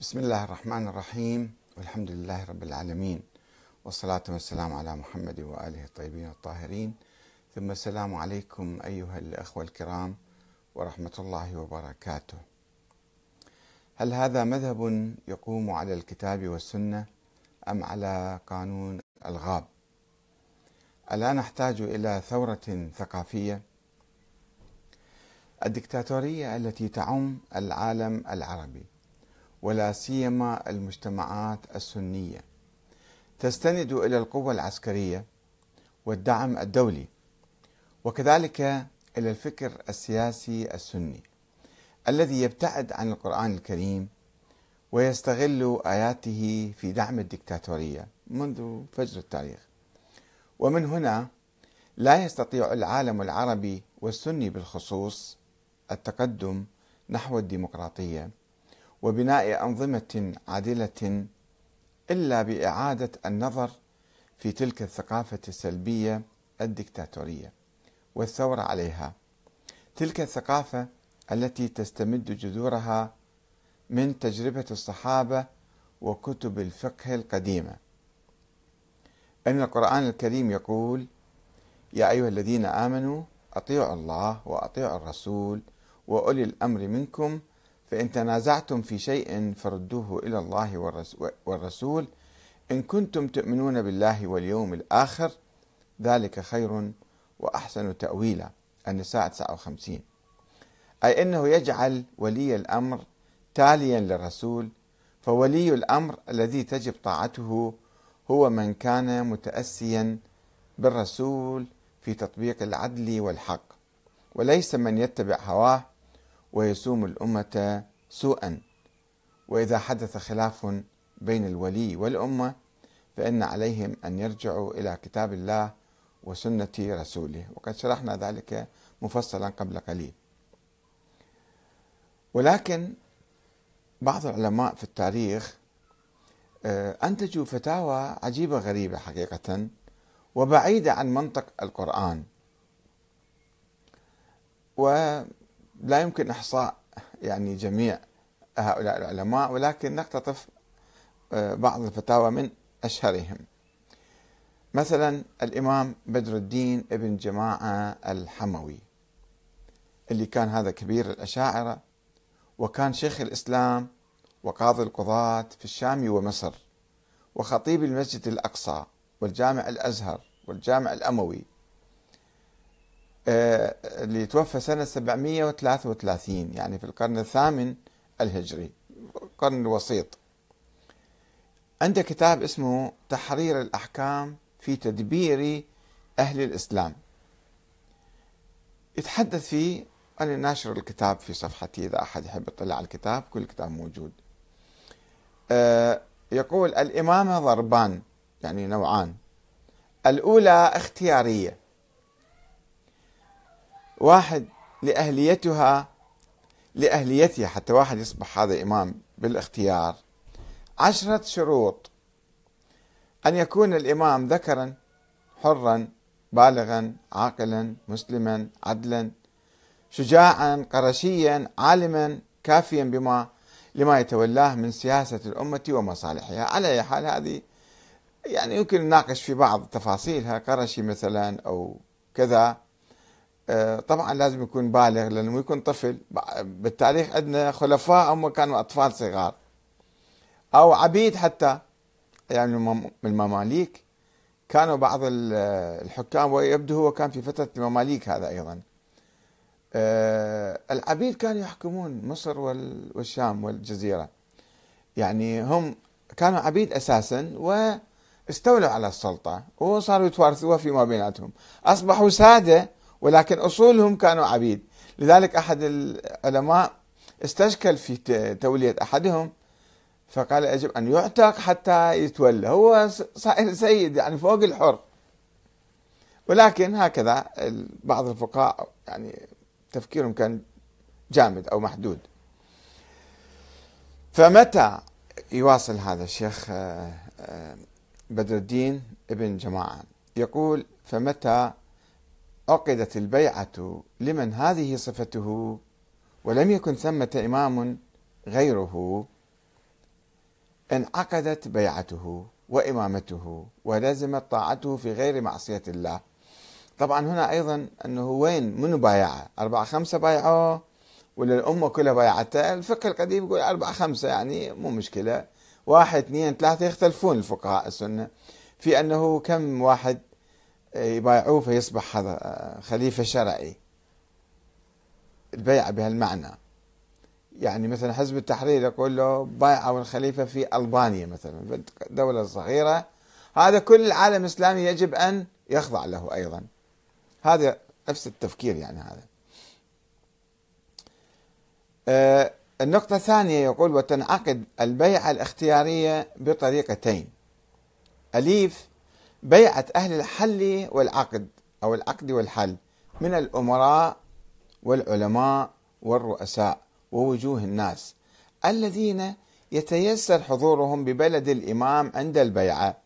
بسم الله الرحمن الرحيم والحمد لله رب العالمين والصلاة والسلام على محمد وآله الطيبين الطاهرين. ثم السلام عليكم أيها الأخوة الكرام ورحمة الله وبركاته. هل هذا مذهب يقوم على الكتاب والسنة أم على قانون الغاب ألا نحتاج إلى ثورة ثقافية الدكتاتورية التي تعم العالم العربي. ولا سيما المجتمعات السنية. تستند إلى القوة العسكرية والدعم الدولي وكذلك إلى الفكر السياسي السني الذي يبتعد عن القرآن الكريم ويستغل آياته في دعم الدكتاتورية منذ فجر التاريخ. ومن هنا لا يستطيع العالم العربي والسني بالخصوص التقدم نحو الديمقراطية وبناء أنظمة عادلة إلا بإعادة النظر في تلك الثقافة السلبية الدكتاتورية والثورة عليها. تلك الثقافة التي تستمد جذورها من تجربة الصحابة وكتب الفقه القديمة. إن القرآن الكريم يقول يا أيها الذين آمنوا أطيعوا الله وأطيعوا الرسول وأولي الأمر منكم فإن تنازعتم في شيء فردوه إلى الله والرسول. إن كنتم تؤمنون بالله واليوم الآخر ذلك خير وأحسن تأويلا. النساء 59 أي أنه يجعل ولي الأمر تاليا للرسول فولي الأمر الذي تجب طاعته هو من كان متأسيا بالرسول في تطبيق العدل والحق. وليس من يتبع هواه ويسوم الأمة سوءا. وإذا حدث خلاف بين الولي والأمة فإن عليهم أن يرجعوا إلى كتاب الله وسنة رسوله. وقد شرحنا ذلك مفصلا قبل قليل. ولكن بعض العلماء في التاريخ آه، أنتجوا فتاوى عجيبة غريبة حقيقة وبعيدة عن منطق القرآن. لا يمكن إحصاء يعني جميع هؤلاء العلماء ولكن نقتطف آه، بعض الفتاوى من أشهرهم. مثلا الإمام بدر الدين ابن جماعة الحموي اللي كان هذا كبير الأشاعرة وكان شيخ الإسلام وقاضي القضاة في الشام ومصر وخطيب المسجد الأقصى والجامع الأزهر والجامع الأموي. اللي توفى سنة 733 يعني في القرن الثامن الهجري القرن الوسيط. عنده كتاب اسمه تحرير الأحكام في تدبير أهل الإسلام. يتحدث فيه أنا ناشر الكتاب في صفحتي إذا أحد يحب يطلع على الكتاب كل الكتاب موجود. آه، يقول الإمامة ضربان يعني نوعان. الأولى اختيارية. واحد لأهليتها لأهليتها حتى واحد يصبح هذا إمام بالاختيار. عشرة شروط. أن يكون الإمام ذكرا حرا بالغا عاقلا مسلما عدلا شجاعا قرشيا عالما كافيا بما لما يتولاه من سياسة الأمة ومصالحها. على أي حال هذه يعني يمكن نناقش في بعض تفاصيلها. قرشي مثلا أو كذا. طبعا لازم يكون بالغ لأنه يكون طفل. بالتاريخ عندنا خلفاء هم كانوا أطفال صغار. أو عبيد حتى. يعني من المماليك. كانوا بعض الحكام ويبدو هو كان في فترة المماليك هذا أيضا. آه، العبيد كانوا يحكمون مصر والشام والجزيرة. يعني هم كانوا عبيد أساسا واستولوا على السلطة وصاروا يتوارثوها فيما بيناتهم. أصبحوا سادة ولكن أصولهم كانوا عبيد. لذلك أحد العلماء استشكل في تولية أحدهم فقال يجب أن يعتق حتى يتولى. هو صائر سيد يعني فوق الحر. ولكن هكذا بعض الفقهاء يعني تفكيرهم كان جامد أو محدود. فمتى يواصل هذا الشيخ آه، آه، بدر الدين ابن جماعة؟ يقول فمتى عقدت البيعة لمن هذه صفته ولم يكن ثمة إمام غيره انعقدت بيعته وإمامته ولزمت طاعته في غير معصية الله. طبعا هنا أيضا أنه وين؟ منو بايعه أربعة خمسة بايعوه؟ ولا الأمة كلها بايعته الفقه القديم يقول أربعة خمسة يعني مو مشكلة. واحد اثنين ثلاثة يختلفون الفقهاء السنة. في أنه كم واحد؟ يبايعوه فيصبح هذا خليفة شرعي. البيعة بهالمعنى. يعني مثلا حزب التحرير يقول له بايعوا الخليفة في ألبانيا مثلا دولة صغيرة. هذا كل العالم الإسلامي يجب أن يخضع له أيضا. هذا نفس التفكير يعني هذا. آه النقطة الثانية يقول وتنعقد البيعة الاختيارية بطريقتين. أليف بيعة أهل الحل والعقد أو العقد والحل من الأمراء والعلماء والرؤساء ووجوه الناس الذين يتيسر حضورهم ببلد الإمام عند البيعة.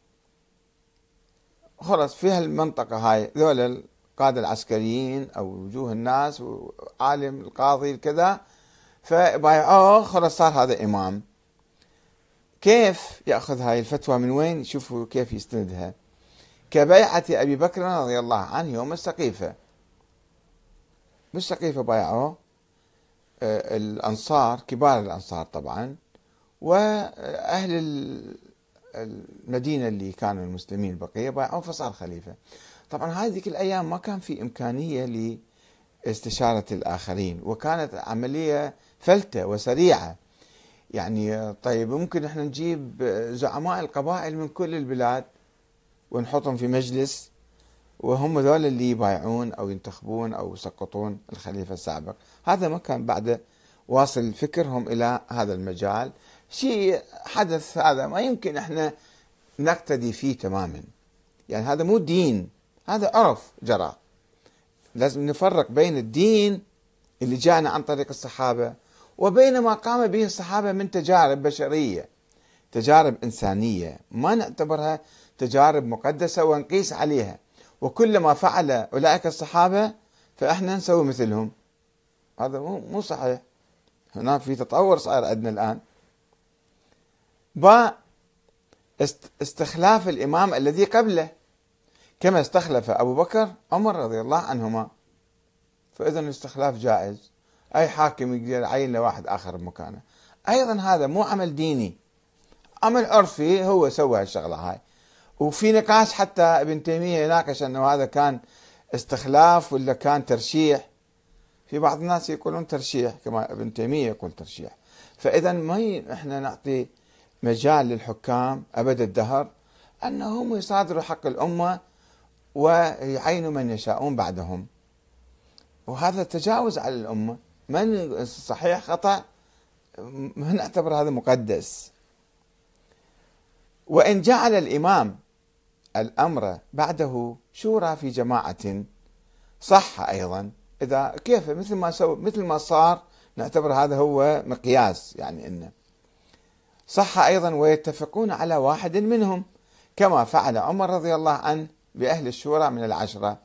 خلص في هالمنطقة هاي ذول القادة العسكريين أو وجوه الناس وعالم القاضي كذا فبايعوه خلص صار هذا إمام. كيف يأخذ هاي الفتوى؟ من وين؟ شوفوا كيف يستندها. كبيعة أبي بكر رضي الله عنه يوم السقيفة. بالسقيفة بايعوه آه، الأنصار كبار الأنصار طبعا وأهل المدينة اللي كانوا المسلمين بقية بايعوه فصار خليفة. طبعا هذه الأيام ما كان في إمكانية لاستشارة الآخرين وكانت عملية فلتة وسريعة. يعني طيب ممكن إحنا نجيب زعماء القبائل من كل البلاد ونحطهم في مجلس وهم ذول اللي يبايعون أو ينتخبون أو يسقطون الخليفة السابق. هذا ما كان بعد واصل فكرهم إلى هذا المجال. شيء حدث هذا ما يمكن إحنا نقتدي فيه تماما. يعني هذا مو دين هذا عرف جرى. لازم نفرق بين الدين اللي جاءنا عن طريق الصحابة وبين ما قام به الصحابة من تجارب بشرية تجارب إنسانية. ما نعتبرها تجارب مقدسة ونقيس عليها. وكلما فعل أولئك الصحابة فإحنا نسوي مثلهم. هذا مو صحيح. هنا في تطور صاير عندنا الآن. با استخلاف الإمام الذي قبله. كما استخلف أبو بكر عمر رضي الله عنهما. فإذا الاستخلاف جائز. أي حاكم يقدر يعين لواحد آخر بمكانه. أيضا هذا مو عمل ديني. عمل عرفي هو سوى هالشغلة هاي. وفي نقاش حتى ابن تيمية يناقش أنه هذا كان استخلاف ولا كان ترشيح. في بعض الناس يقولون ترشيح كما ابن تيمية يقول ترشيح. فإذا ما إحنا نعطي مجال للحكام أبد الدهر أنهم يصادروا حق الأمة ويعينوا من يشاءون بعدهم. وهذا تجاوز على الأمة. من صحيح خطأ ما نعتبر هذا مقدس. وإن جعل الإمام الأمر بعده شورى في جماعة. صح أيضا. إذا كيف مثل ما سو مثل ما صار نعتبر هذا هو مقياس يعني إنه صح أيضا ويتفقون على واحد منهم كما فعل عمر رضي الله عنه بأهل الشورى من العشرة.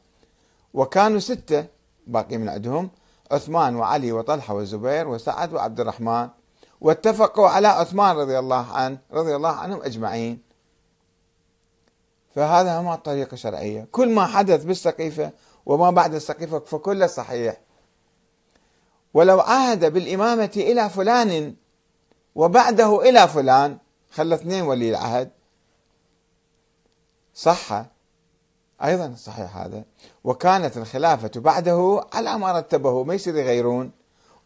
وكانوا ستة باقي من عندهم عثمان وعلي وطلحة والزبير وسعد وعبد الرحمن. واتفقوا على عثمان رضي الله عنه رضي الله عنهم أجمعين. فهذا ما طريقة شرعية كل ما حدث بالسقيفة وما بعد السقيفة فكله صحيح. ولو عهد بالإمامة إلى فلان وبعده إلى فلان خلى اثنين ولي العهد صح. أيضا صحيح هذا. وكانت الخلافة بعده على ما رتبه ما يصير يغيرون.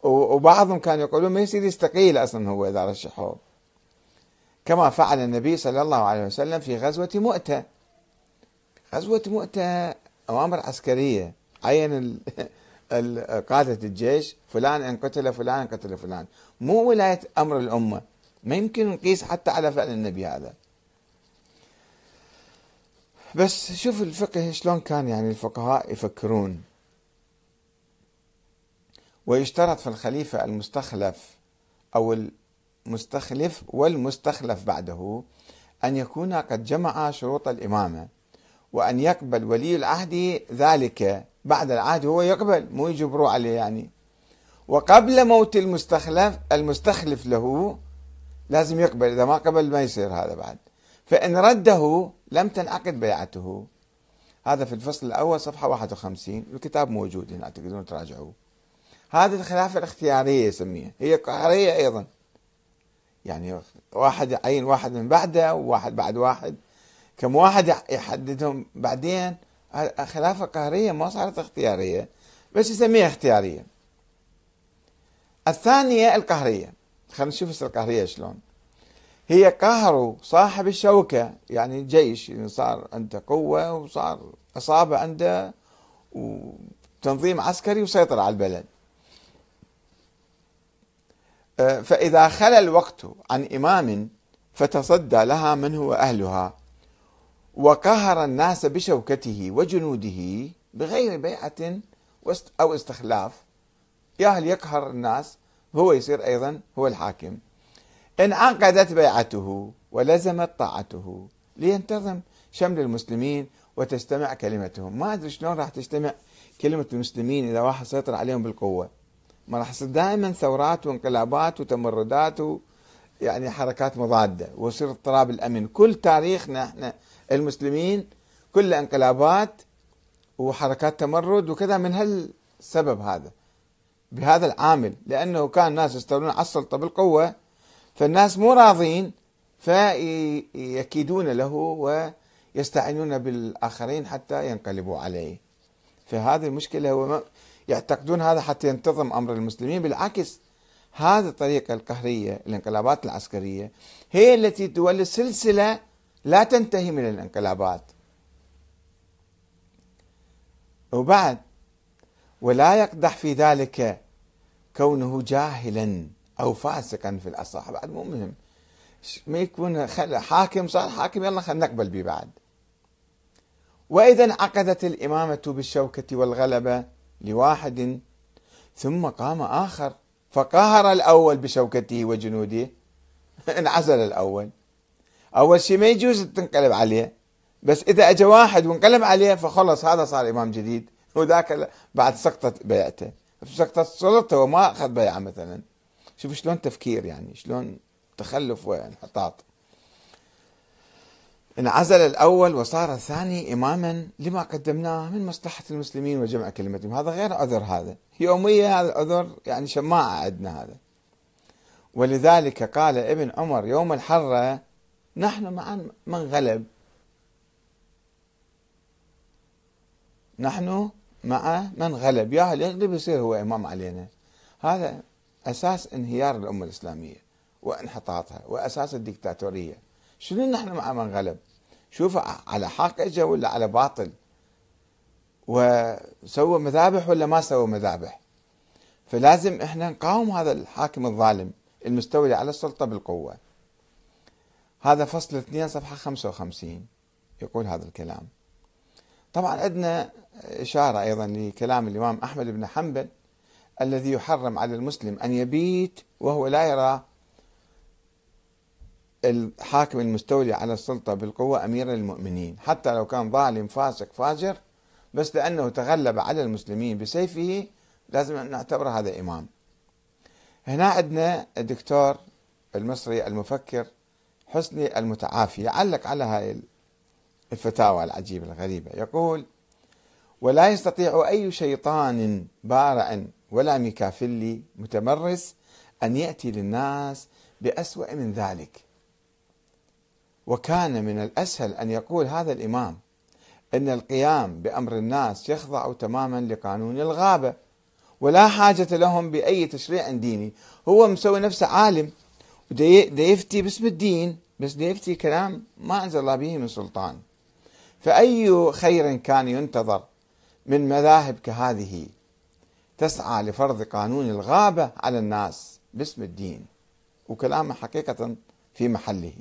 وبعضهم كانوا يقولون ما يصير يستقيل أصلا هو إذا رشحوه. كما فعل النبي صلى الله عليه وسلم في غزوة مؤتة. غزوة مؤتة أوامر عسكرية. عين قادة الجيش فلان إن قتل فلان قتل فلان. مو ولاية أمر الأمة. ما يمكن نقيس حتى على فعل النبي هذا. بس شوف الفقه شلون كان يعني الفقهاء يفكرون. ويشترط في الخليفة المستخلف أو المستخلف والمستخلف بعده أن يكون قد جمع شروط الإمامة. وأن يقبل ولي العهد ذلك. بعد العهد هو يقبل مو يجبروا عليه يعني. وقبل موت المستخلف المستخلف له لازم يقبل إذا ما قبل ما يصير هذا بعد. فإن رده لم تنعقد بيعته. هذا في الفصل الأول صفحة 51 الكتاب موجود هنا تقدرون تراجعوه. هذه الخلافة الاختيارية يسميها. هي قهرية أيضا. يعني واحد يعين واحد من بعده وواحد بعد واحد. كم واحد يحددهم بعدين خلافة قهرية ما صارت اختيارية بس يسميها اختيارية. الثانية القهرية. خلينا نشوف القهرية شلون. هي قهر صاحب الشوكة يعني جيش يعني صار عنده قوة وصار أصابة عنده وتنظيم عسكري وسيطر على البلد. أه، فإذا خلى الوقت عن إمام فتصدى لها من هو أهلها. وقهر الناس بشوكته وجنوده بغير بيعة أو استخلاف. ياهل يقهر الناس؟ هو يصير أيضا هو الحاكم. انعقدت بيعته ولزمت طاعته لينتظم شمل المسلمين وتجتمع كلمتهم. ما أدري شلون راح تجتمع كلمة المسلمين إذا واحد سيطر عليهم بالقوة. ما راح يصير دائما ثورات وانقلابات وتمردات و يعني حركات مضادة ويصير اضطراب الأمن. كل تاريخنا إحنا المسلمين كل انقلابات وحركات تمرد وكذا من هالسبب هذا بهذا العامل لأنه كان الناس يستولون على السلطة بالقوة فالناس مو راضين فيكيدون له ويستعينون بالآخرين حتى ينقلبوا عليه. فهذه المشكلة هو يعتقدون هذا حتى ينتظم أمر المسلمين بالعكس هذه الطريقة القهرية الانقلابات العسكرية هي التي تولد سلسلة لا تنتهي من الانقلابات. وبعد ولا يقدح في ذلك كونه جاهلا أو فاسقا في الأصح. بعد مو مهم. ما يكون حاكم صار حاكم يلا خلينا نقبل به بعد. وإذا انعقدت الإمامة بالشوكة والغلبة لواحد ثم قام آخر فقهر الأول بشوكته وجنوده. انعزل الأول. أول شيء ما يجوز تنقلب عليه بس إذا اجى واحد وانقلب عليه فخلص هذا صار إمام جديد وذاك بعد سقطت بيعته. سقطت سلطته وما أخذ بيعة مثلا. شوف شلون تفكير يعني شلون تخلف وانحطاط انعزل الأول وصار الثاني إماما لما قدمناه من مصلحة المسلمين وجمع كلمتهم. هذا غير عذر هذا. يومية هذا عذر يعني شماعة عندنا هذا. ولذلك قال ابن عمر يوم الحرة نحن مع من غلب. نحن مع من غلب. يا يغلب يصير هو إمام علينا. هذا أساس انهيار الأمة الإسلامية وانحطاطها وأساس الدكتاتورية. شنو نحن مع من غلب؟ شوف على حق اجى ولا على باطل؟ وسوى مذابح ولا ما سوى مذابح؟ فلازم إحنا نقاوم هذا الحاكم الظالم المستولي على السلطة بالقوة. هذا فصل اثنين صفحة 55 يقول هذا الكلام. طبعا عندنا إشارة أيضا لكلام الإمام أحمد بن حنبل الذي يحرم على المسلم أن يبيت وهو لا يرى الحاكم المستولي على السلطة بالقوة أمير المؤمنين. حتى لو كان ظالم فاسق فاجر بس لأنه تغلب على المسلمين بسيفه لازم نعتبر هذا إمام. هنا عندنا الدكتور المصري المفكر حسني المتعافي يعلق على هاي الفتاوى العجيبة الغريبة. يقول ولا يستطيع أي شيطان بارع ولا ميكافيلي متمرس أن يأتي للناس بأسوأ من ذلك. وكان من الأسهل أن يقول هذا الإمام أن القيام بأمر الناس يخضع تماما لقانون الغابة ولا حاجة لهم بأي تشريع ديني. هو مسوي نفسه عالم ودا يفتي باسم الدين بس دا يفتي كلام ما أنزل الله به من سلطان. فأي خير كان ينتظر من مذاهب كهذه تسعى لفرض قانون الغابة على الناس باسم الدين وكلامه حقيقة في محله.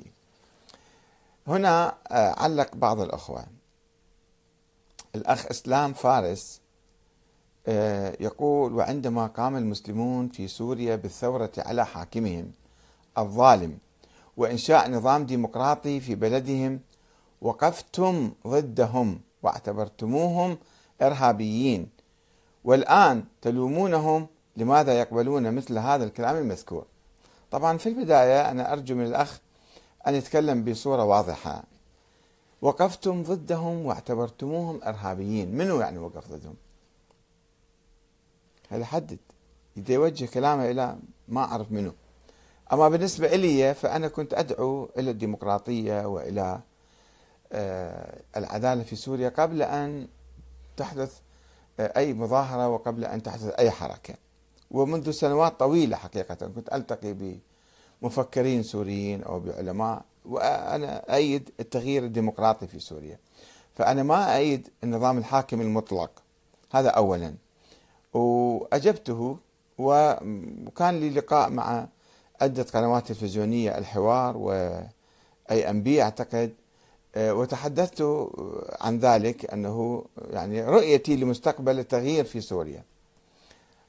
هنا آه، علق بعض الأخوة. الأخ إسلام فارس آه، يقول وعندما قام المسلمون في سوريا بالثورة على حاكمهم الظالم وإنشاء نظام ديمقراطي في بلدهم وقفتم ضدهم واعتبرتموهم إرهابيين. والآن تلومونهم لماذا يقبلون مثل هذا الكلام المذكور. طبعا في البداية أنا أرجو من الأخ أن يتكلم بصورة واضحة. وقفتم ضدهم واعتبرتموهم إرهابيين. منو يعني وقف ضدهم؟ هذا حدد؟ يوجه كلامه إلى ما أعرف منه. أما بالنسبة إلي فأنا كنت أدعو إلى الديمقراطية وإلى آه، العدالة في سوريا قبل أن تحدث آه، أي مظاهرة وقبل أن تحدث أي حركة. ومنذ سنوات طويلة حقيقة كنت ألتقي بمفكرين سوريين أو بعلماء وأنا أيد التغيير الديمقراطي في سوريا. فأنا ما أيد النظام الحاكم المطلق. هذا أولا. وأجبته وكان لي لقاء مع عدة قنوات تلفزيونية الحوار وأي أم بي أعتقد. آه، وتحدثت عن ذلك أنه يعني رؤيتي لمستقبل التغيير في سوريا.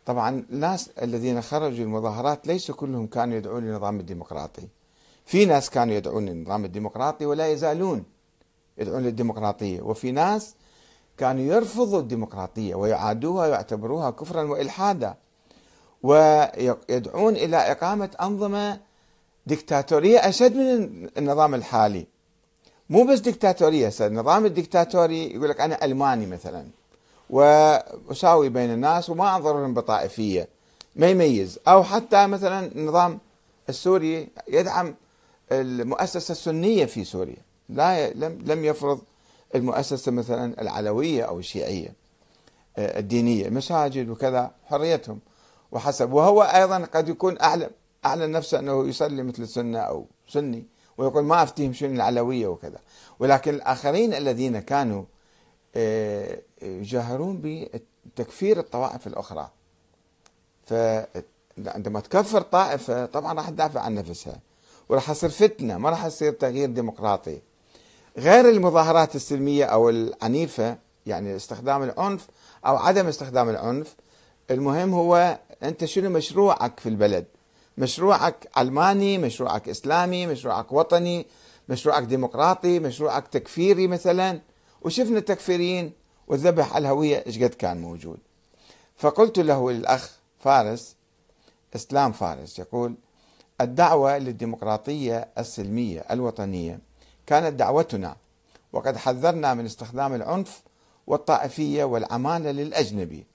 طبعا الناس الذين خرجوا المظاهرات ليسوا كلهم كانوا يدعون للنظام الديمقراطي. في ناس كانوا يدعون للنظام الديمقراطي ولا يزالون يدعون للديمقراطية. وفي ناس كانوا يرفضوا الديمقراطية ويعادوها ويعتبروها كفرا وإلحادا. ويدعون إلى إقامة أنظمة دكتاتورية أشد من النظام الحالي. مو بس دكتاتورية النظام الدكتاتوري يقول لك أنا ألماني مثلا وأساوي بين الناس وما أنظر لهم بطائفية. ما يميز. أو حتى مثلا النظام السوري يدعم المؤسسة السنية في سوريا. لا لم لم يفرض المؤسسة مثلا العلوية أو الشيعية آه، الدينية مساجد وكذا حريتهم. وحسب. وهو أيضا قد يكون أعلم أعلن نفسه أنه يصلي مثل السنة أو سني ويقول ما أفتهم شنو العلوية وكذا. ولكن الآخرين الذين كانوا آه، يجاهرون بتكفير الطوائف الأخرى. فعندما تكفر طائفة طبعا راح تدافع عن نفسها وراح يصير فتنة ما راح يصير تغيير ديمقراطي. غير المظاهرات السلمية أو العنيفة يعني استخدام العنف أو عدم استخدام العنف المهم هو أنت شنو مشروعك في البلد؟ مشروعك علماني مشروعك إسلامي مشروعك وطني مشروعك ديمقراطي مشروعك تكفيري مثلا. وشفنا التكفيريين والذبح على الهوية إيش قد كان موجود. فقلت له الأخ فارس إسلام فارس يقول الدعوة للديمقراطية السلمية الوطنية كانت دعوتنا وقد حذرنا من استخدام العنف والطائفية والعمالة للأجنبي.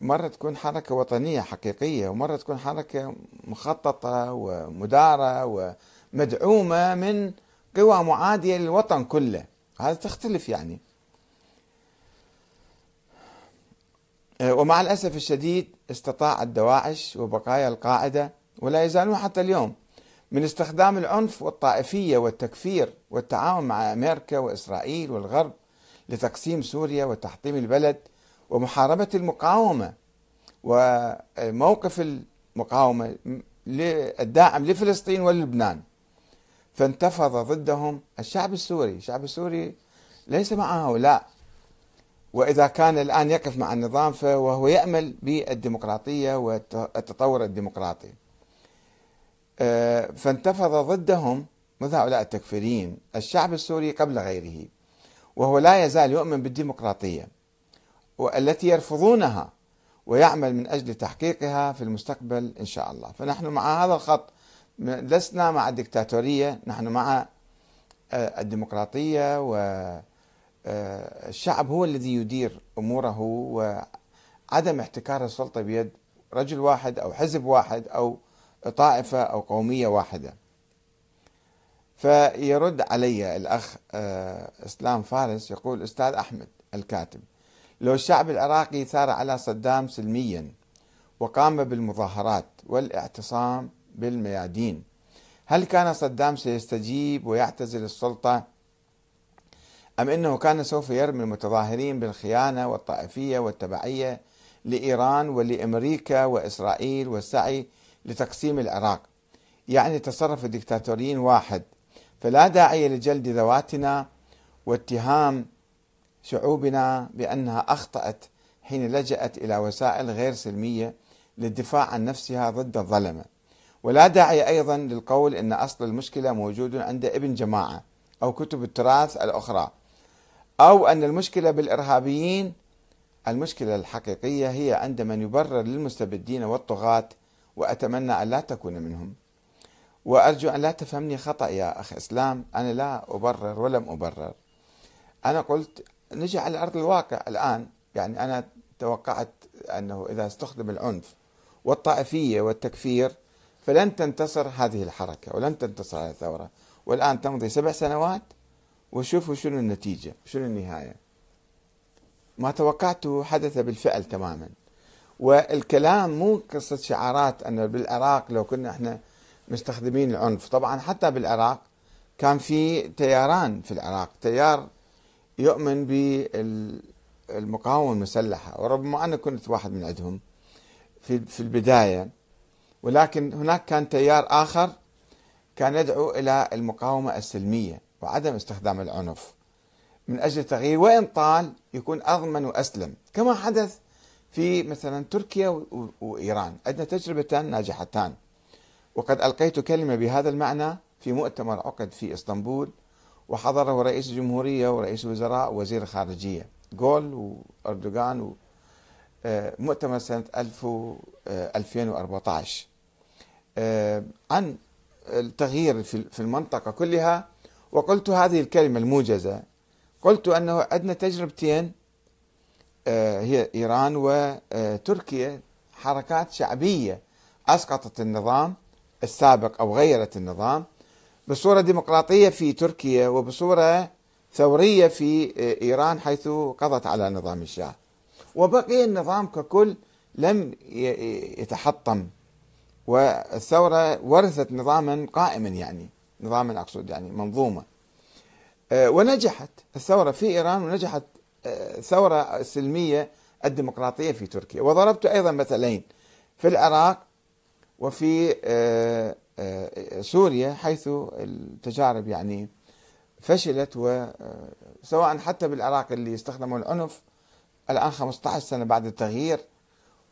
مرة تكون حركة وطنية حقيقية ومرة تكون حركة مخططة ومدارة ومدعومة من قوى معادية للوطن كله. هذا تختلف يعني. ومع الأسف الشديد استطاع الدواعش وبقايا القاعدة ولا يزالون حتى اليوم من استخدام العنف والطائفية والتكفير والتعاون مع أمريكا وإسرائيل والغرب لتقسيم سوريا وتحطيم البلد ومحاربة المقاومة وموقف المقاومة الداعم لفلسطين ولبنان فانتفض ضدهم الشعب السوري. الشعب السوري ليس مع هؤلاء. وإذا كان الآن يقف مع النظام فهو يأمل بالديمقراطية والتطور الديمقراطي. آه، فانتفض ضدهم مثل هؤلاء التكفيريين. الشعب السوري قبل غيره. وهو لا يزال يؤمن بالديمقراطية. والتي يرفضونها ويعمل من أجل تحقيقها في المستقبل إن شاء الله. فنحن مع هذا الخط لسنا مع الدكتاتورية نحن مع آه، الديمقراطية والشعب آه، هو الذي يدير أموره وعدم احتكار السلطة بيد رجل واحد أو حزب واحد أو طائفة أو قومية واحدة. فيرد علي الأخ آه، إسلام فارس يقول أستاذ أحمد الكاتب لو الشعب العراقي ثار على صدام سلميا وقام بالمظاهرات والاعتصام بالميادين هل كان صدام سيستجيب ويعتزل السلطة أم أنه كان سوف يرمي المتظاهرين بالخيانة والطائفية والتبعية لإيران ولأمريكا وإسرائيل والسعي لتقسيم العراق؟ يعني تصرف الدكتاتوريين واحد فلا داعي لجلد ذواتنا واتهام شعوبنا بأنها أخطأت حين لجأت إلى وسائل غير سلمية للدفاع عن نفسها ضد الظلمة. ولا داعي أيضا للقول أن أصل المشكلة موجود عند ابن جماعة أو كتب التراث الأخرى أو أن المشكلة بالإرهابيين المشكلة الحقيقية هي عند من يبرر للمستبدين والطغاة وأتمنى أن لا تكون منهم. وأرجو أن لا تفهمني خطأ يا أخ إسلام أنا لا أبرر ولم أبرر أنا قلت نجي على أرض الواقع الآن. يعني أنا توقعت أنه إذا استخدم العنف والطائفية والتكفير فلن تنتصر هذه الحركة ولن تنتصر هذه الثورة. والآن تمضي سبع سنوات وشوفوا شنو النتيجة شنو النهاية. ما توقعته حدث بالفعل تماما. والكلام مو قصة شعارات أن بالعراق لو كنا إحنا مستخدمين العنف. طبعا حتى بالعراق كان في تياران في العراق تيار يؤمن بالمقاومة المسلحة. وربما أنا كنت واحد من عندهم في في البداية. ولكن هناك كان تيار آخر كان يدعو إلى المقاومة السلمية وعدم استخدام العنف من أجل تغيير وإن طال يكون أضمن وأسلم. كما حدث في مثلا تركيا وإيران. عندنا تجربتان ناجحتان. وقد ألقيت كلمة بهذا المعنى في مؤتمر عقد في إسطنبول. وحضره رئيس الجمهورية ورئيس الوزراء ووزير الخارجية جول وأردوغان آه، مؤتمر سنة 2014 آه، آه، عن التغيير في المنطقة كلها وقلت هذه الكلمة الموجزة. قلت أنه عندنا تجربتين هي إيران وتركيا حركات شعبية أسقطت النظام السابق أو غيرت النظام. بصورة ديمقراطية في تركيا وبصورة ثورية في إيران حيث قضت على نظام الشاه. وبقي النظام ككل لم يتحطم. والثورة ورثت نظاما قائما يعني نظاما أقصد يعني منظومة. آه، ونجحت الثورة في إيران ونجحت الثورة آه، السلمية الديمقراطية في تركيا. وضربت أيضا مثلين في العراق وفي آه، سوريا حيث التجارب يعني فشلت وسواء حتى بالعراق اللي استخدموا العنف الآن 15 سنة بعد التغيير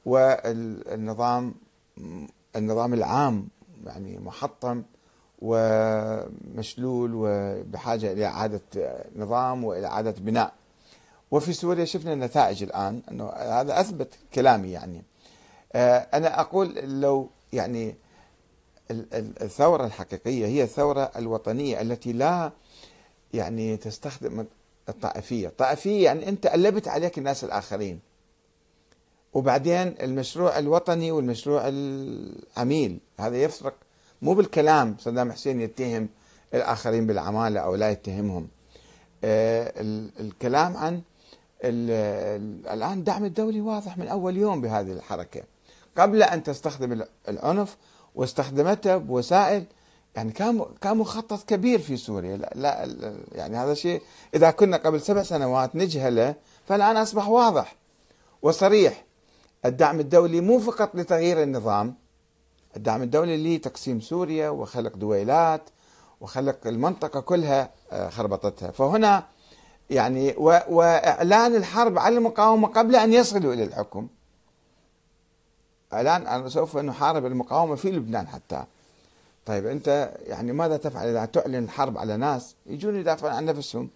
والنظام النظام العام يعني محطم ومشلول وبحاجة إلى إعادة نظام وإلى إعادة بناء. وفي سوريا شفنا النتائج الآن أنه هذا أثبت كلامي يعني. أنا أقول لو يعني الثورة الحقيقية هي الثورة الوطنية التي لا يعني تستخدم الطائفية. الطائفية يعني أنت قلبت عليك الناس الآخرين. وبعدين المشروع الوطني والمشروع العميل. هذا يفرق. مو بالكلام صدام حسين يتهم الآخرين بالعمالة أو لا يتهمهم. آه الكلام عن الآن الدعم الدولي واضح من أول يوم بهذه الحركة. قبل أن تستخدم العنف واستخدمته بوسائل يعني كان كان مخطط كبير في سوريا. لا, لا يعني هذا شيء إذا كنا قبل سبع سنوات نجهله فالآن أصبح واضح وصريح. الدعم الدولي مو فقط لتغيير النظام الدعم الدولي لتقسيم سوريا وخلق دويلات وخلق المنطقة كلها آه، خربطتها. فهنا يعني وإعلان الحرب على المقاومة قبل أن يصلوا إلى الحكم. أنا سوف نحارب المقاومة في لبنان حتى. طيب أنت يعني ماذا تفعل إذا تعلن الحرب على ناس يجون يدافعون عن نفسهم؟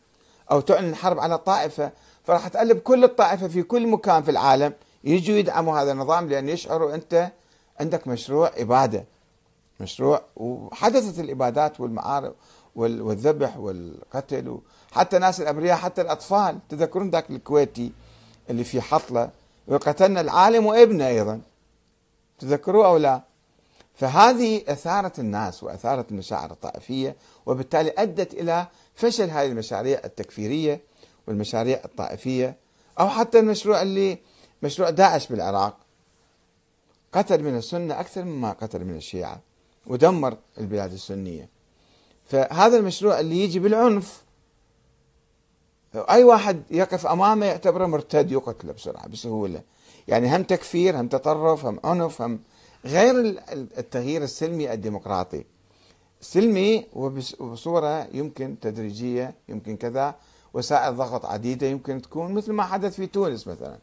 أو تعلن الحرب على طائفة فراح تقلب كل الطائفة في كل مكان في العالم يجوا يدعموا هذا النظام لأن يشعروا أنت عندك مشروع إبادة. مشروع وحدثت الإبادات والمعارف والذبح والقتل حتى ناس الأبرياء حتى الأطفال. تذكرون ذاك الكويتي اللي في حطلة وقتلنا العالم وابنه أيضا. تذكروه أو لا؟ فهذه أثارت الناس وأثارت المشاعر الطائفية وبالتالي أدت إلى فشل هذه المشاريع التكفيرية والمشاريع الطائفية أو حتى المشروع اللي مشروع داعش بالعراق. قتل من السنة أكثر مما قتل من الشيعة ودمر البلاد السنية. فهذا المشروع اللي يجي بالعنف أي واحد يقف أمامه يعتبره مرتد يقتله بسرعة بسهولة. يعني هم تكفير هم تطرف هم عنف هم غير التغيير السلمي الديمقراطي. سلمي وبصورة يمكن تدريجية يمكن كذا وسائل ضغط عديدة يمكن تكون مثل ما حدث في تونس مثلا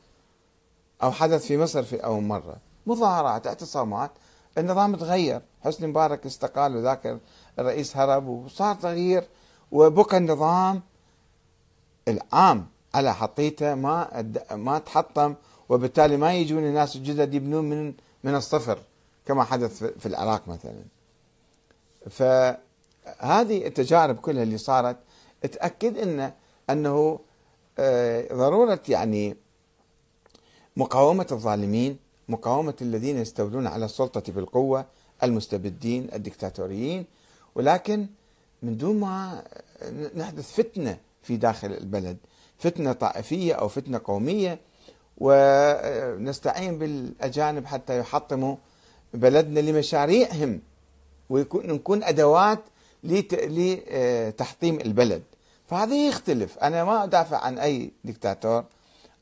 أو حدث في مصر في أول مرة. مظاهرات اعتصامات النظام تغير. حسني مبارك استقال وذاك الرئيس هرب وصار تغيير وبقى النظام العام على حطيته ما ما تحطم. وبالتالي ما يجون الناس الجدد يبنون من من الصفر كما حدث في العراق مثلا. فهذه التجارب كلها اللي صارت تأكد أن أنه آه، ضرورة يعني مقاومة الظالمين مقاومة الذين يستولون على السلطة بالقوة المستبدين الدكتاتوريين. ولكن من دون ما نحدث فتنة في داخل البلد فتنة طائفية أو فتنة قومية ونستعين بالأجانب حتى يحطموا بلدنا لمشاريعهم ويكون نكون أدوات لتحطيم البلد. فهذا يختلف. أنا ما أدافع عن أي دكتاتور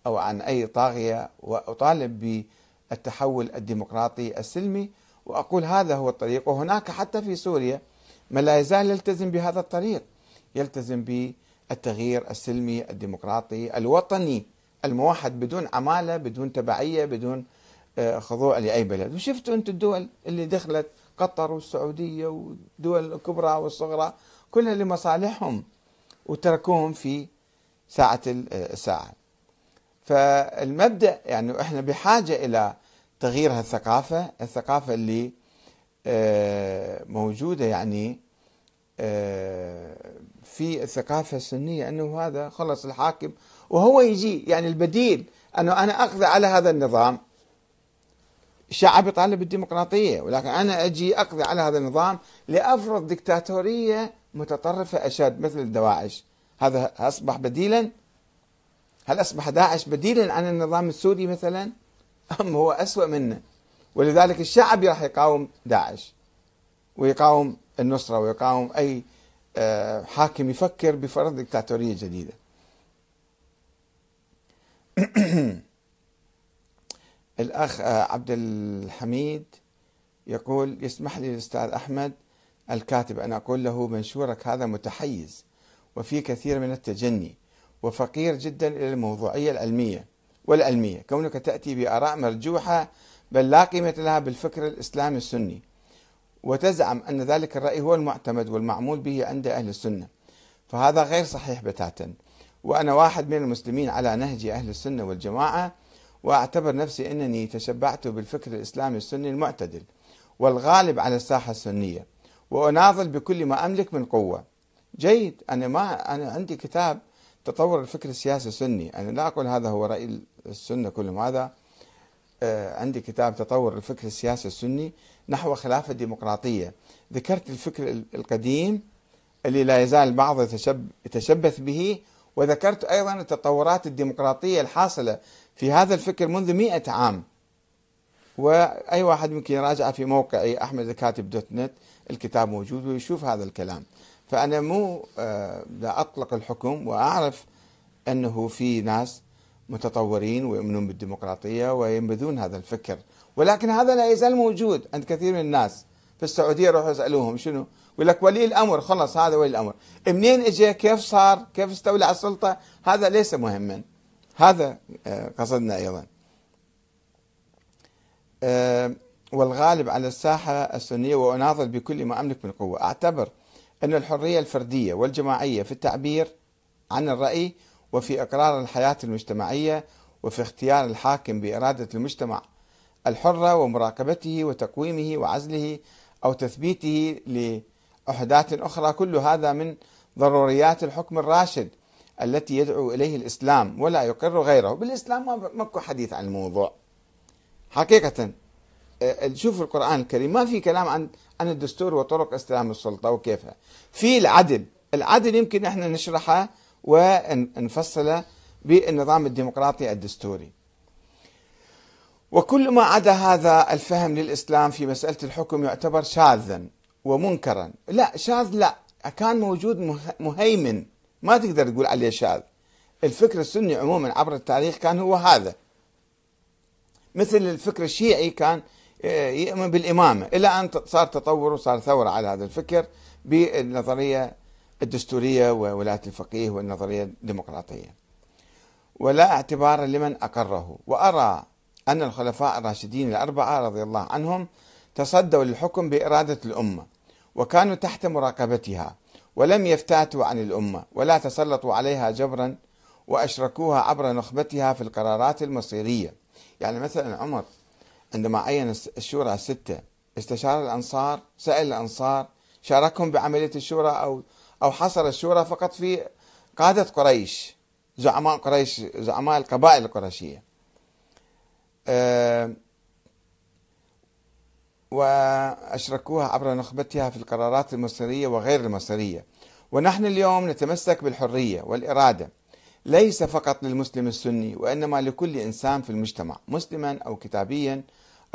أو عن أي طاغية وأطالب بالتحول الديمقراطي السلمي وأقول هذا هو الطريق. وهناك حتى في سوريا من لا يزال يلتزم بهذا الطريق. يلتزم بالتغيير السلمي الديمقراطي الوطني. الموحد بدون عمالة بدون تبعية بدون آه، خضوع لأي بلد. وشفتوا أنتم الدول اللي دخلت قطر والسعودية والدول الكبرى والصغرى كلها لمصالحهم وتركوهم في ساعة الساعة. فالمبدأ يعني إحنا بحاجة إلى تغيير هالثقافة الثقافة اللي آه، موجودة يعني آه، في الثقافة السنية أنه هذا خلص الحاكم وهو يجي يعني البديل أنه أنا أقضي على هذا النظام. الشعب يطالب بالديمقراطية ولكن أنا أجي أقضي على هذا النظام لأفرض دكتاتورية متطرفة أشد مثل الدواعش. هذا أصبح بديلا؟ هل أصبح داعش بديلا عن النظام السوري مثلا؟ أم هو أسوأ منه؟ ولذلك الشعب راح يقاوم داعش ويقاوم النصرة ويقاوم أي آه، حاكم يفكر بفرض دكتاتورية جديدة. الأخ آه، عبد الحميد يقول يسمح لي الأستاذ أحمد الكاتب أن أقول له منشورك هذا متحيز وفي كثير من التجني وفقير جدا إلى الموضوعية العلمية والعلمية كونك تأتي بآراء مرجوحة بل لا قيمة لها بالفكر الإسلامي السني. وتزعم أن ذلك الرأي هو المعتمد والمعمول به عند أهل السنة. فهذا غير صحيح بتاتا. وأنا واحد من المسلمين على نهج أهل السنة والجماعة وأعتبر نفسي أنني تشبعت بالفكر الإسلامي السني المعتدل والغالب على الساحة السنية وأناضل بكل ما أملك من قوة. جيد أنا ما أنا عندي كتاب تطور الفكر السياسي السني. أنا لا أقول هذا هو رأي السنة كلهم هذا آه، عندي كتاب تطور الفكر السياسي السني نحو خلافة ديمقراطية. ذكرت الفكر القديم اللي لا يزال البعض يتشبث به وذكرت أيضا التطورات الديمقراطية الحاصلة في هذا الفكر منذ مئة عام. وأي واحد ممكن يراجع في موقعي أحمد الكاتب دوت نت الكتاب موجود ويشوف هذا الكلام. فأنا مو آه، لا أطلق الحكم وأعرف أنه في ناس متطورين ويؤمنون بالديمقراطية وينبذون هذا الفكر. ولكن هذا لا يزال موجود عند كثير من الناس. في السعودية يروحوا يسألوهم شنو؟ يقول لك ولي الأمر. خلص هذا ولي الأمر. منين اجى كيف صار؟ كيف استولى على السلطة؟ هذا ليس مهما. هذا آه، قصدنا أيضا. آه، والغالب على الساحة السنية وأناضل بكل ما أملك من قوة. أعتبر أن الحرية الفردية والجماعية في التعبير عن الرأي وفي إقرار الحياة المجتمعية وفي اختيار الحاكم بإرادة المجتمع الحرة ومراقبته وتقويمه وعزله أو تثبيته لأحداث أخرى كل هذا من ضروريات الحكم الراشد التي يدعو إليه الإسلام ولا يقر غيره. بالإسلام ما ماكو حديث عن الموضوع. حقيقة آه، شوف القرآن الكريم ما في كلام عن عن الدستور وطرق استلام السلطة وكيفها. في العدل العدل يمكن إحنا نشرحه ونفصله بالنظام الديمقراطي الدستوري. وكل ما عدا هذا الفهم للإسلام في مسألة الحكم يعتبر شاذا. ومنكرا. لا شاذ لا. كان موجود مهيمن. ما تقدر تقول عليه شاذ. الفكر السني عموما عبر التاريخ كان هو هذا. مثل الفكر الشيعي كان آه، يؤمن بالإمامة. إلى أن صار تطور وصار ثورة على هذا الفكر بالنظرية الدستورية وولاية الفقيه والنظرية الديمقراطية. ولا اعتبار لمن أقره. وأرى أن الخلفاء الراشدين الأربعة رضي الله عنهم تصدوا للحكم بإرادة الأمة وكانوا تحت مراقبتها ولم يفتاتوا عن الأمة ولا تسلطوا عليها جبرا وأشركوها عبر نخبتها في القرارات المصيرية. يعني مثلا عمر عندما عين الشورى الستة استشار الأنصار سأل الأنصار شاركهم بعملية الشورى أو أو حصر الشورى فقط في قادة قريش زعماء قريش زعماء القبائل القرشية أه وأشركوها عبر نخبتها في القرارات المصيرية وغير المصيرية. ونحن اليوم نتمسك بالحرية والإرادة. ليس فقط للمسلم السني وإنما لكل إنسان في المجتمع مسلما أو كتابيا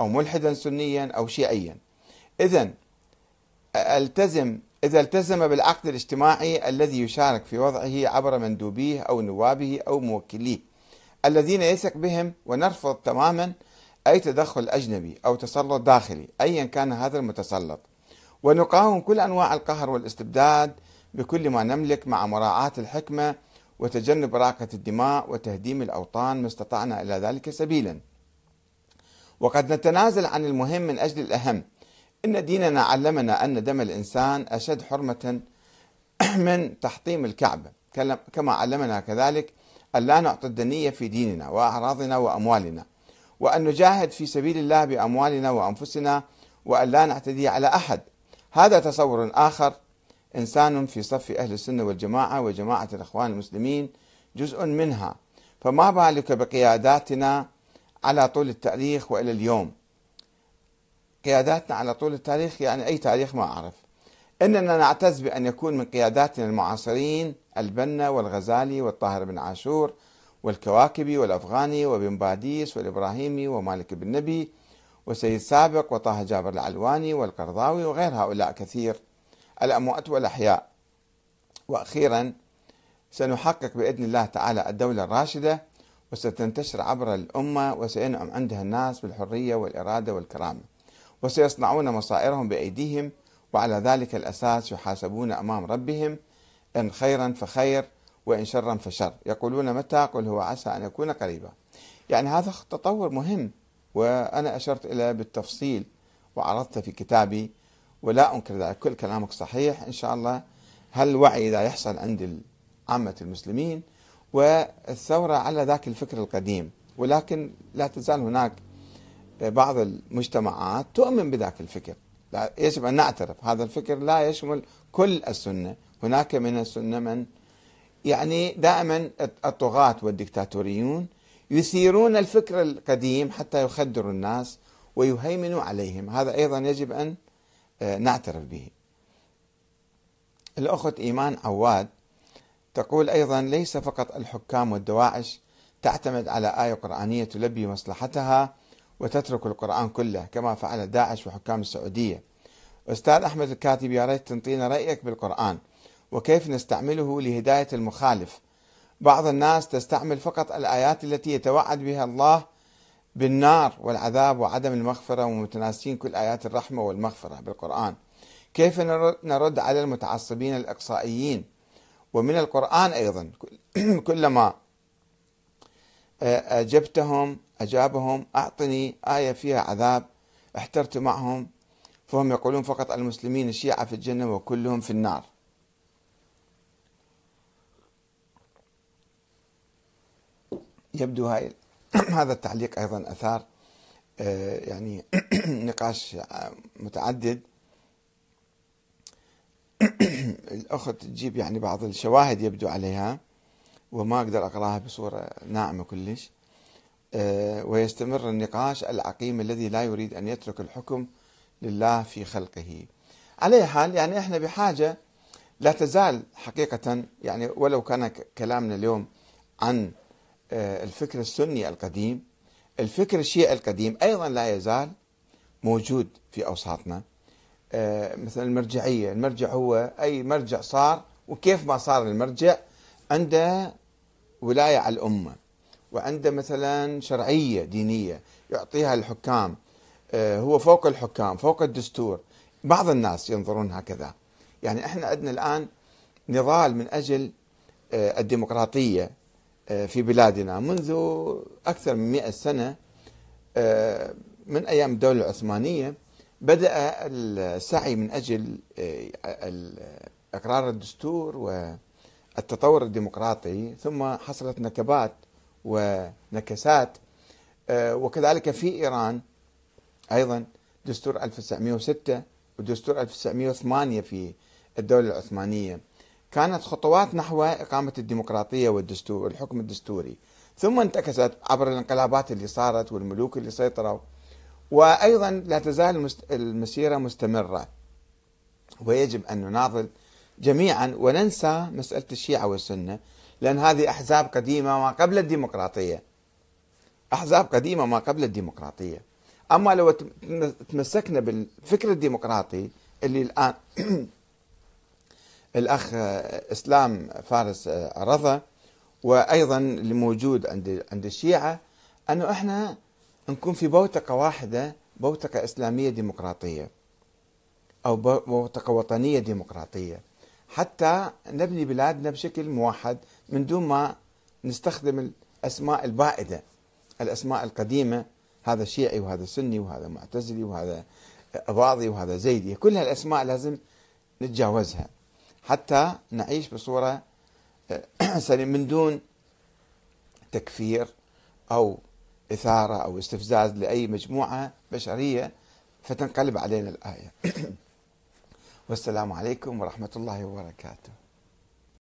أو ملحدا سنيا أو شيعيا. إذا ألتزم إذا التزم بالعقد الاجتماعي الذي يشارك في وضعه عبر مندوبيه أو نوابه أو موكليه. الذين يثق بهم ونرفض تماما أي تدخل أجنبي أو تسلط داخلي أيا كان هذا المتسلط. ونقاوم كل أنواع القهر والاستبداد بكل ما نملك مع مراعاة الحكمة وتجنب راقة الدماء وتهديم الأوطان ما استطعنا إلى ذلك سبيلا. وقد نتنازل عن المهم من أجل الأهم إن ديننا علمنا أن دم الإنسان أشد حرمة من تحطيم الكعبة. كما علمنا كذلك أن لا نعطي الدنية في ديننا وأعراضنا وأموالنا. وأن نجاهد في سبيل الله بأموالنا وأنفسنا وأن لا نعتدي على أحد. هذا تصور آخر. إنسان في صف أهل السنة والجماعة وجماعة الإخوان المسلمين جزء منها. فما بالك بقياداتنا على طول التاريخ وإلى اليوم؟ قياداتنا على طول التاريخ يعني أي تاريخ ما أعرف. إننا نعتز بأن يكون من قياداتنا المعاصرين البنا والغزالي والطاهر بن عاشور والكواكبي والأفغاني وبن باديس والإبراهيمي ومالك بن نبي وسيد سابق وطه جابر العلواني والقرضاوي وغير هؤلاء كثير. الأموات والأحياء. وأخيرا سنحقق بإذن الله تعالى الدولة الراشدة وستنتشر عبر الأمة وسينعم عندها الناس بالحرية والإرادة والكرامة. وسيصنعون مصائرهم بأيديهم وعلى ذلك الأساس يحاسبون أمام ربهم إن خيرا فخير وإن شرا فشر. يقولون متى؟ قل هو عسى أن يكون قريبا. يعني هذا تطور مهم وأنا أشرت إلى بالتفصيل وعرضته في كتابي ولا أنكر ذلك. كل كلامك صحيح. إن شاء الله هالوعي إذا يحصل عند عامة المسلمين؟ والثورة على ذاك الفكر القديم. ولكن لا تزال هناك بعض المجتمعات تؤمن بذاك الفكر. يجب أن نعترف. هذا الفكر لا يشمل كل السنة. هناك من السنة من يعني دائما الطغاة والدكتاتوريون يثيرون الفكر القديم حتى يخدروا الناس ويهيمنوا عليهم. هذا أيضا يجب أن آه، نعترف به. الأخت إيمان عواد تقول أيضا ليس فقط الحكام والدواعش تعتمد على آية قرآنية تلبي مصلحتها وتترك القرآن كله كما فعل داعش وحكام السعودية. أستاذ أحمد الكاتب يا ريت تنطينا رأيك بالقرآن. وكيف نستعمله لهداية المخالف. بعض الناس تستعمل فقط الآيات التي يتوعد بها الله بالنار والعذاب وعدم المغفرة ومتناسين كل آيات الرحمة والمغفرة بالقرآن. كيف نرد على المتعصبين الإقصائيين؟ ومن القرآن أيضا. كلما أجبتهم أجابهم أعطني آية فيها عذاب احترت معهم فهم يقولون فقط المسلمين الشيعة في الجنة وكلهم في النار. يبدو هاي هذا التعليق أيضا أثار آه، يعني نقاش متعدد. الأخت تجيب يعني بعض الشواهد يبدو عليها وما أقدر أقرأها بصورة ناعمة كلش. آه، ويستمر النقاش العقيم الذي لا يريد أن يترك الحكم لله في خلقه. على حال يعني إحنا بحاجة لا تزال حقيقة يعني ولو كان كلامنا اليوم عن الفكر السني القديم. الفكر الشيعي القديم أيضا لا يزال موجود في أوساطنا. آه، مثل المرجعية. المرجع هو أي مرجع صار وكيف ما صار المرجع عنده ولاية على الأمة وعنده مثلا شرعية دينية يعطيها الحكام. آه، هو فوق الحكام فوق الدستور. بعض الناس ينظرون هكذا. يعني إحنا عندنا الآن نضال من أجل الديمقراطية. آه، في بلادنا. منذ أكثر من مئة سنة آه، من أيام الدولة العثمانية بدأ السعي من أجل آه، إقرار الدستور والتطور الديمقراطي. ثم حصلت نكبات ونكسات وكذلك في إيران أيضا دستور 1906 ودستور 1908 في الدولة العثمانية. كانت خطوات نحو إقامة الديمقراطية والدستور والحكم الدستوري. ثم انتكست عبر الانقلابات اللي صارت والملوك اللي سيطروا. وأيضا لا تزال المسيرة مستمرة. ويجب أن نناضل جميعا وننسى مسألة الشيعة والسنة لأن هذه أحزاب قديمة ما قبل الديمقراطية. أحزاب قديمة ما قبل الديمقراطية. أما لو تمسكنا بالفكر الديمقراطي اللي الآن الأخ إسلام فارس عرضه وأيضا اللي موجود عند عند الشيعة أنه إحنا نكون في بوتقة واحدة بوتقة إسلامية ديمقراطية أو بوتقة وطنية ديمقراطية. حتى نبني بلادنا بشكل موحد من دون ما نستخدم الأسماء البائدة الأسماء القديمة هذا شيعي وهذا سني وهذا معتزلي وهذا أباضي وهذا زيدي. كل هالأسماء لازم نتجاوزها. حتى نعيش بصورة من دون تكفير أو إثارة أو استفزاز لأي مجموعة بشرية فتنقلب علينا الآية. والسلام عليكم ورحمة الله وبركاته.